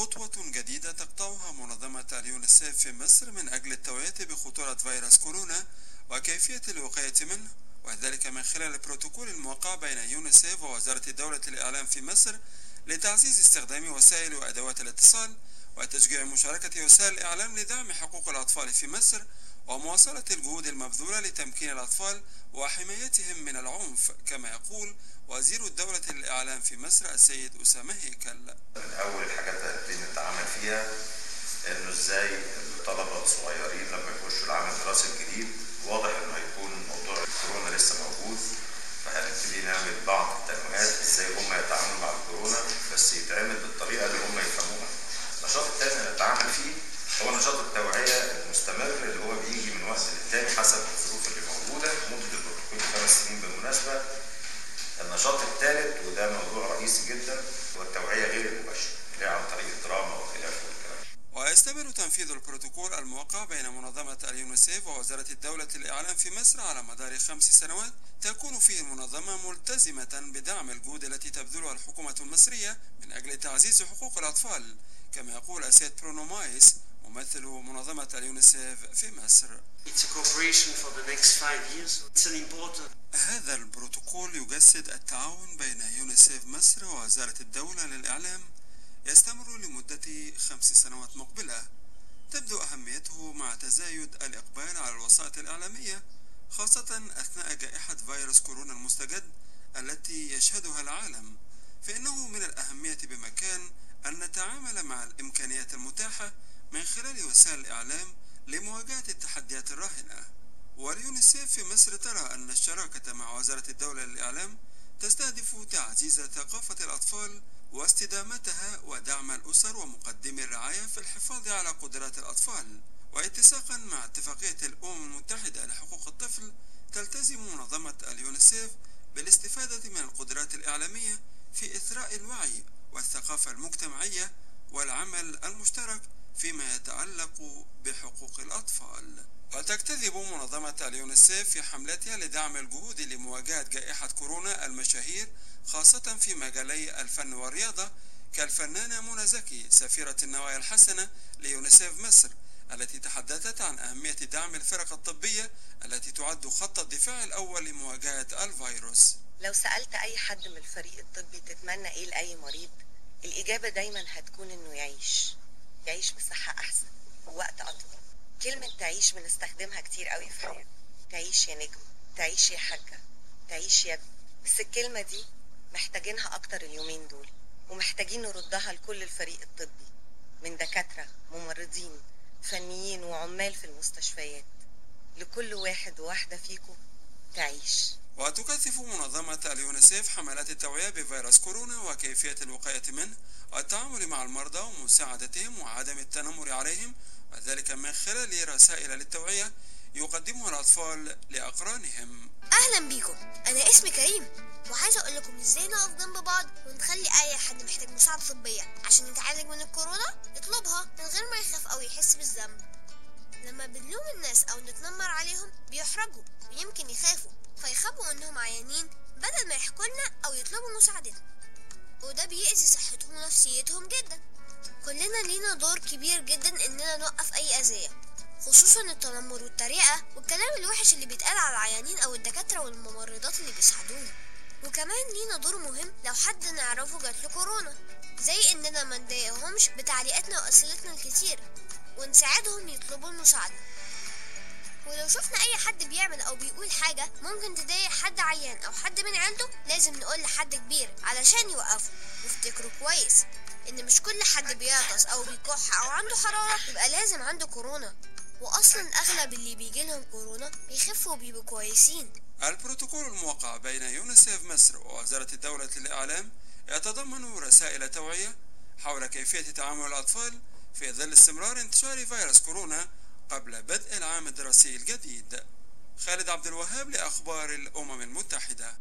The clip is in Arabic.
خطوة جديدة تقطعها منظمة اليونيسيف في مصر من أجل التوعية بخطورة فيروس كورونا وكيفية الوقاية منه وذلك من خلال البروتوكول الموقع بين يونيسيف ووزارة الدولة الإعلام في مصر لتعزيز استخدام وسائل وأدوات الاتصال وتشجيع مشاركة وسائل الإعلام لدعم حقوق الأطفال في مصر ومواصلة الجهود المبذولة لتمكين الأطفال وحمايتهم من العنف كما يقول وزير الدولة للإعلام في مصر السيد أسامة هيكل من أول الحاجات اللي نتعامل فيها إنه إزاي الطلبة الصغيرين لما يخشوا العام الدراسي الجديد واضح إنه هيكون موضوع الكورونا لسه موجود فهنبتدي نعمل بعض التنويهات إزاي هم يتعاملوا مع الكورونا بس يتعمل بالطريقة اللي هم يفهموها. النشاط الثاني اللي نتعامل فيه هو نشاط التوعية المستمر اللي هو بيجي من وقت للتاني حسب الظروف اللي موجودة مدة البروتوكول خمس سنين بالمناسبة النشاط الثالث وده موضوع رئيسي جدا هو التوعية غير المباشرة اللي عن طريق الدراما وخلافه ويستمر تنفيذ البروتوكول الموقع بين منظمة اليونيسيف ووزارة الدولة الإعلام في مصر على مدار خمس سنوات. تكون فيه المنظمة ملتزمة بدعم الجهود التي تبذلها الحكومة المصرية من أجل تعزيز حقوق الأطفال كما يقول السيد برونو مايس ممثل منظمة اليونيسيف في مصر. هذا البروتوكول يجسد التعاون بين يونيسيف مصر ووزارة الدولة للإعلام. يستمر لمدة خمس سنوات مقبلة. تبدو أهميته مع تزايد الإقبال على الوسائط الإعلامية خاصة أثناء جائحة فيروس كورونا المستجد التي يشهدها العالم. فإنه من الأهمية بمكان أن نتعامل مع الإمكانيات المتاحة من خلال وسائل الإعلام لمواجهة التحديات الراهنة. واليونيسيف في مصر ترى أن الشراكة مع وزارة الدولة للإعلام تستهدف تعزيز ثقافة الأطفال واستدامتها ودعم الأسر ومقدمي الرعاية في الحفاظ على قدرات الأطفال. واتساقا مع اتفاقية الأمم المتحدة لحقوق الطفل تلتزم منظمة اليونيسيف بالاستفادة من القدرات الإعلامية في إثراء الوعي والثقافة المجتمعية والعمل المشترك فيما يتعلق بحقوق الأطفال. وتجتذب منظمة اليونيسيف في حملتها لدعم الجهود لمواجهة جائحة كورونا المشاهير خاصة في مجالي الفن والرياضة كالفنانة منى زكي سفيرة النوايا الحسنة ليونيسيف مصر التي تحدثت عن أهمية دعم الفرق الطبية التي تعد خط الدفاع الأول لمواجهة الفيروس. لو سألت أي حد من الفريق الطبي تتمنى إيه لأي مريض الإجابة دايما هتكون إنه يعيش. يعيش بصحة أحسن ووقت أطول. كلمة تعيش بنستخدمها كتير قوي في حياتنا. تعيش يا نجم تعيش يا حاجة تعيش يا ابني بس الكلمة دي محتاجينها أكتر اليومين دول ومحتاجين نردها لكل الفريق الطبي من دكاترة ممرضين فنيين وعمال في المستشفيات. لكل واحد وواحدة فيكم تعيش. وتكثف منظمة اليونيسيف حملات التوعية بفيروس كورونا وكيفية الوقاية منه والتعامل مع المرضى ومساعدتهم وعدم التنمر عليهم وذلك من خلال رسائل للتوعية يقدمها الأطفال لأقرانهم. أهلا بيكم. أنا اسمي كريم. وعايز أقول لكم إزاي نقف جنب بعض ونخلي أي حد محتاج مساعدة طبية عشان يتعالج من الكورونا؟ يطلبها من غير ما يخاف أو يحس بالذنب. لما بنلوم الناس أو نتنمر عليهم بيحرجوا ويمكن يخافوا. فيخبوا انهم عيانين بدل ما يحكوا لنا أو يطلبوا مساعدتنا. وده بيأذي صحتهم ونفسيتهم جدا. كلنا لينا دور كبير جدا إننا نوقف أي أذية خصوصا التنمر والتريقة والكلام الوحش اللي بيتقال على العيانين أو الدكاترة والممرضات اللي بيساعدونا. وكمان لينا دور مهم لو حد نعرفه جاتله كورونا زي إننا ما نضايقهمش بتعليقاتنا وأسئلتنا الكتير ونساعدهم يطلبوا المساعدة. ولو شفنا أي حد بيعمل أو بيقول حاجة ممكن تضايق حد عيان أو حد من عيلته لازم نقول لحد كبير علشان يوقفه. وافتكروا كويس إن مش كل حد بيعطس أو بيكح أو عنده حرارة يبقى لازم عنده كورونا. واصلا أغلب اللي بيجيلهم كورونا بيخفوا وبيبقوا كويسين. البروتوكول الموقع بين يونيسيف مصر ووزارة الدولة للإعلام يتضمن رسائل توعية حول كيفية تعامل الأطفال في ظل استمرار انتشار فيروس كورونا قبل بدء العام الدراسي الجديد. خالد عبد الوهاب لأخبار الأمم المتحدة.